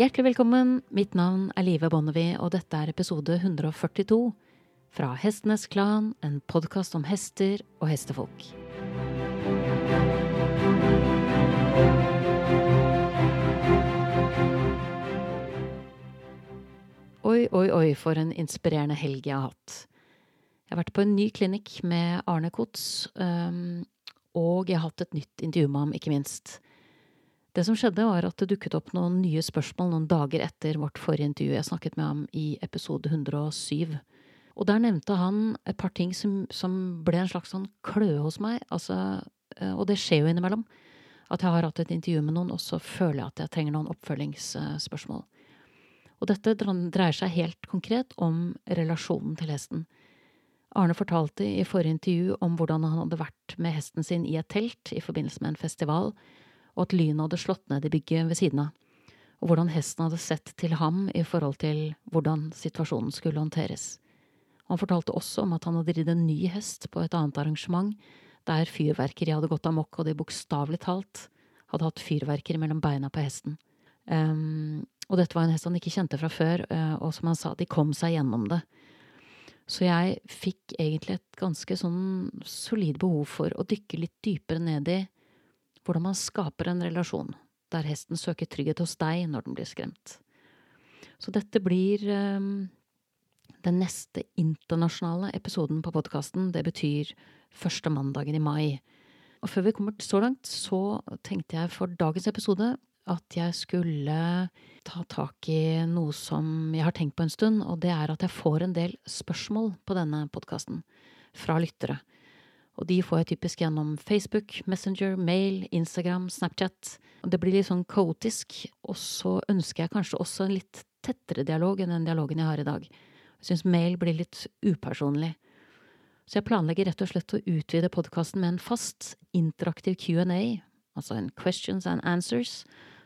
Hjertelig velkommen. Mitt navn er Live Bonnevie, og dette er episode 142 fra Hestenes Klan, en podkast om hester og hestefolk. Oi, oi, oi, for en inspirerende helg jeg har hatt. Jeg har vært på en ny klinikk med Arne Kotz, og jeg har hatt et nytt intervju med ham, ikke minst. Det som skjedde, var at det dukket opp noen nye spørsmål noen dager etter vårt forrige intervju. Jeg snakket med ham i episode 107. Og der nevnte han et par ting som, som ble en slags sånn kløe hos meg. Altså, eh, og det skjer jo innimellom. At jeg har hatt et intervju med noen, og så føler jeg at jeg trenger noen oppfølgingsspørsmål. Og dette dreier seg helt konkret om relasjonen til hesten. Arne fortalte i forrige intervju om hvordan han hadde vært med hesten sin i et telt i forbindelse med en festival, og at lynet hadde slått ned i bygget ved siden av, og hvordan hesten hadde sett til ham i forhold til hvordan situasjonen skulle håndteres. Han fortalte også om at han hadde ridd en ny hest på et annet arrangement, der fyrverkeri hadde gått amok, og de bokstavelig talt hadde hatt fyrverkeri mellom beina på hesten. Um, og dette var en hest han ikke kjente fra før, uh, og som han sa, de kom seg gjennom det. Så jeg fikk egentlig et ganske sånn solid behov for å dykke litt dypere ned i hvordan man skaper en relasjon der hesten søker trygghet hos deg når den blir skremt. Så dette blir um, den neste internasjonale episoden på podkasten. Det betyr første mandagen i mai. Og før vi kommer så langt, så tenkte jeg for dagens episode at jeg skulle ta tak i noe som jeg har tenkt på en stund, og det er at jeg får en del spørsmål på denne podkasten fra lyttere. Og de får jeg typisk gjennom Facebook, Messenger, mail, Instagram, Snapchat. Og det blir litt sånn kaotisk, og så ønsker jeg kanskje også en litt tettere dialog enn den dialogen jeg har i dag. Jeg syns mail blir litt upersonlig. Så jeg planlegger rett og slett å utvide podkasten med en fast, interaktiv Q&A, altså en questions and answers,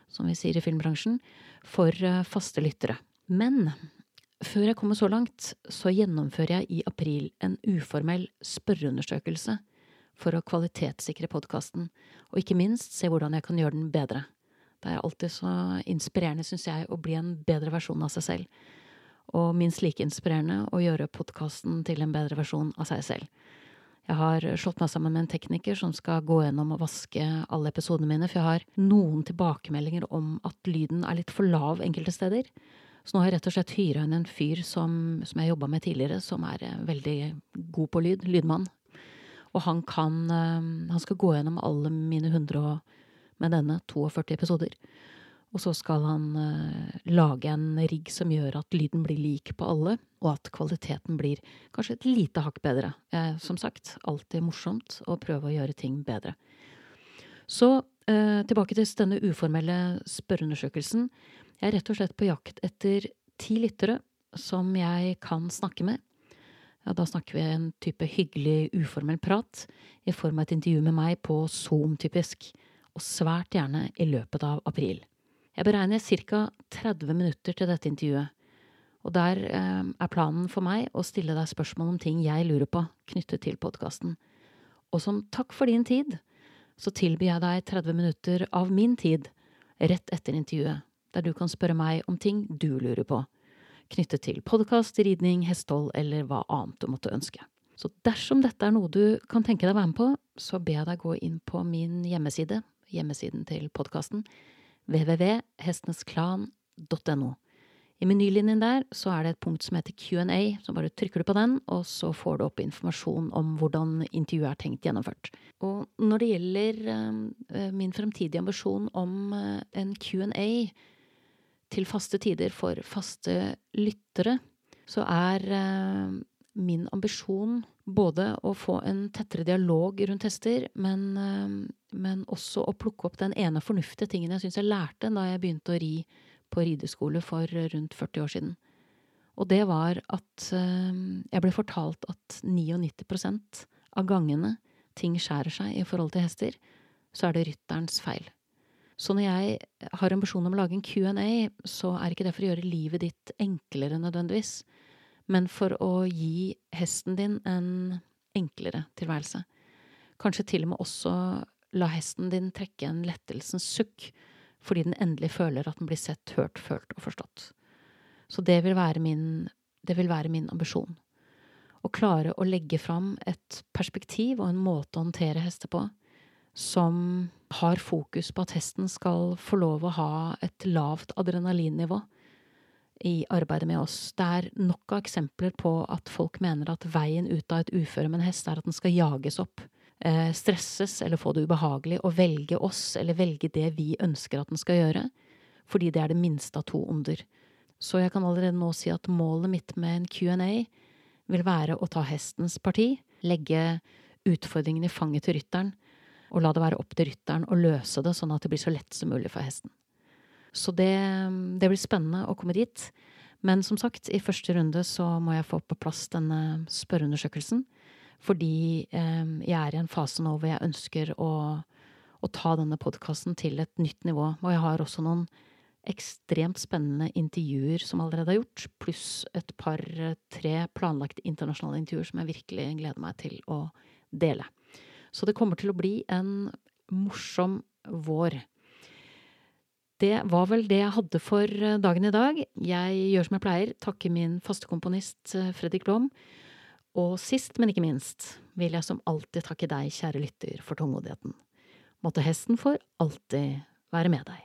som vi sier i filmbransjen, for eh, faste lyttere. Men før jeg kommer så langt, så gjennomfører jeg i april en uformell spørreundersøkelse for å kvalitetssikre podkasten, og ikke minst se hvordan jeg kan gjøre den bedre. Det er alltid så inspirerende, syns jeg, å bli en bedre versjon av seg selv. Og minst like inspirerende å gjøre podkasten til en bedre versjon av seg selv. Jeg har slått meg sammen med en tekniker som skal gå gjennom og vaske alle episodene mine, for jeg har noen tilbakemeldinger om at lyden er litt for lav enkelte steder. Så nå har jeg rett og slett hyra inn en fyr som, som jeg jobba med tidligere, som er eh, veldig god på lyd. Lydmann. Og han kan eh, Han skal gå gjennom alle mine 100 og med denne 42 episoder. Og så skal han uh, lage en rigg som gjør at lyden blir lik på alle, og at kvaliteten blir kanskje et lite hakk bedre. Eh, som sagt, alltid morsomt å prøve å gjøre ting bedre. Så tilbake til denne uformelle spørreundersøkelsen. Jeg er rett og slett på jakt etter ti lyttere som jeg kan snakke med. Ja, da snakker vi en type hyggelig, uformell prat i form av et intervju med meg på Zoom, typisk, og svært gjerne i løpet av april. Jeg beregner ca. 30 minutter til dette intervjuet, og der eh, er planen for meg å stille deg spørsmål om ting jeg lurer på knyttet til podkasten. Og som takk for din tid, så tilbyr jeg deg 30 minutter av min tid rett etter intervjuet, der du kan spørre meg om ting du lurer på, knyttet til podkast, ridning, hestehold eller hva annet du måtte ønske. Så dersom dette er noe du kan tenke deg å være med på, så ber jeg deg gå inn på min hjemmeside, hjemmesiden til podkasten, www.hestenesklan.no. I menylinjen der så er det et punkt som heter Q&A, så bare trykker du på den, og så får du opp informasjon om hvordan intervjuet er tenkt gjennomført. Og når det gjelder uh, min fremtidige ambisjon om uh, en Q&A til faste tider for faste lyttere, så er uh, min ambisjon både å få en tettere dialog rundt hester, men, eh, men også å plukke opp den ene fornuftige tingen jeg syns jeg lærte da jeg begynte å ri på rideskole for rundt 40 år siden. Og det var at eh, jeg ble fortalt at 99% av gangene ting skjærer seg i forhold til hester, så er det rytterens feil. Så når jeg har ambisjon om å lage en Q&A, så er ikke det for å gjøre livet ditt enklere nødvendigvis men for å gi hesten din en enklere tilværelse. Kanskje til og med også la hesten din trekke en lettelsens sukk, fordi den endelig føler at den blir sett, hørt, følt og forstått. Så det vil være min, vil være min ambisjon. Å klare å legge fram et perspektiv og en måte å håndtere hester på som har fokus på at hesten skal få lov å ha et lavt adrenalinnivå i arbeidet med oss. Det er nok av eksempler på at folk mener at veien ut av et uføre med en hest er at den skal jages opp, eh, stresses eller få det ubehagelig, og velge oss eller velge det vi ønsker at den skal gjøre, fordi det er det minste av to onder. Så jeg kan allerede nå si at målet mitt med en Q&A vil være å ta hestens parti, legge utfordringen i fanget til rytteren, og la det være opp til rytteren å løse det sånn at det blir så lett som mulig for hesten. Så det, det blir spennende å komme dit. Men som sagt, i første runde så må jeg få på plass denne spørreundersøkelsen. Fordi eh, jeg er i en fase nå hvor jeg ønsker å, å ta denne podkasten til et nytt nivå. Og jeg har også noen ekstremt spennende intervjuer som allerede er gjort, pluss et par-tre planlagte internasjonale intervjuer som jeg virkelig gleder meg til å dele. Så det kommer til å bli en morsom vår. Det var vel det jeg hadde for eh, dagen i dag. Jeg gjør som jeg pleier, takker min faste komponist eh, Fredrik Blom. Og sist, men ikke minst, vil jeg som alltid takke deg, kjære lytter, for tålmodigheten. Måtte hesten for alltid være med deg.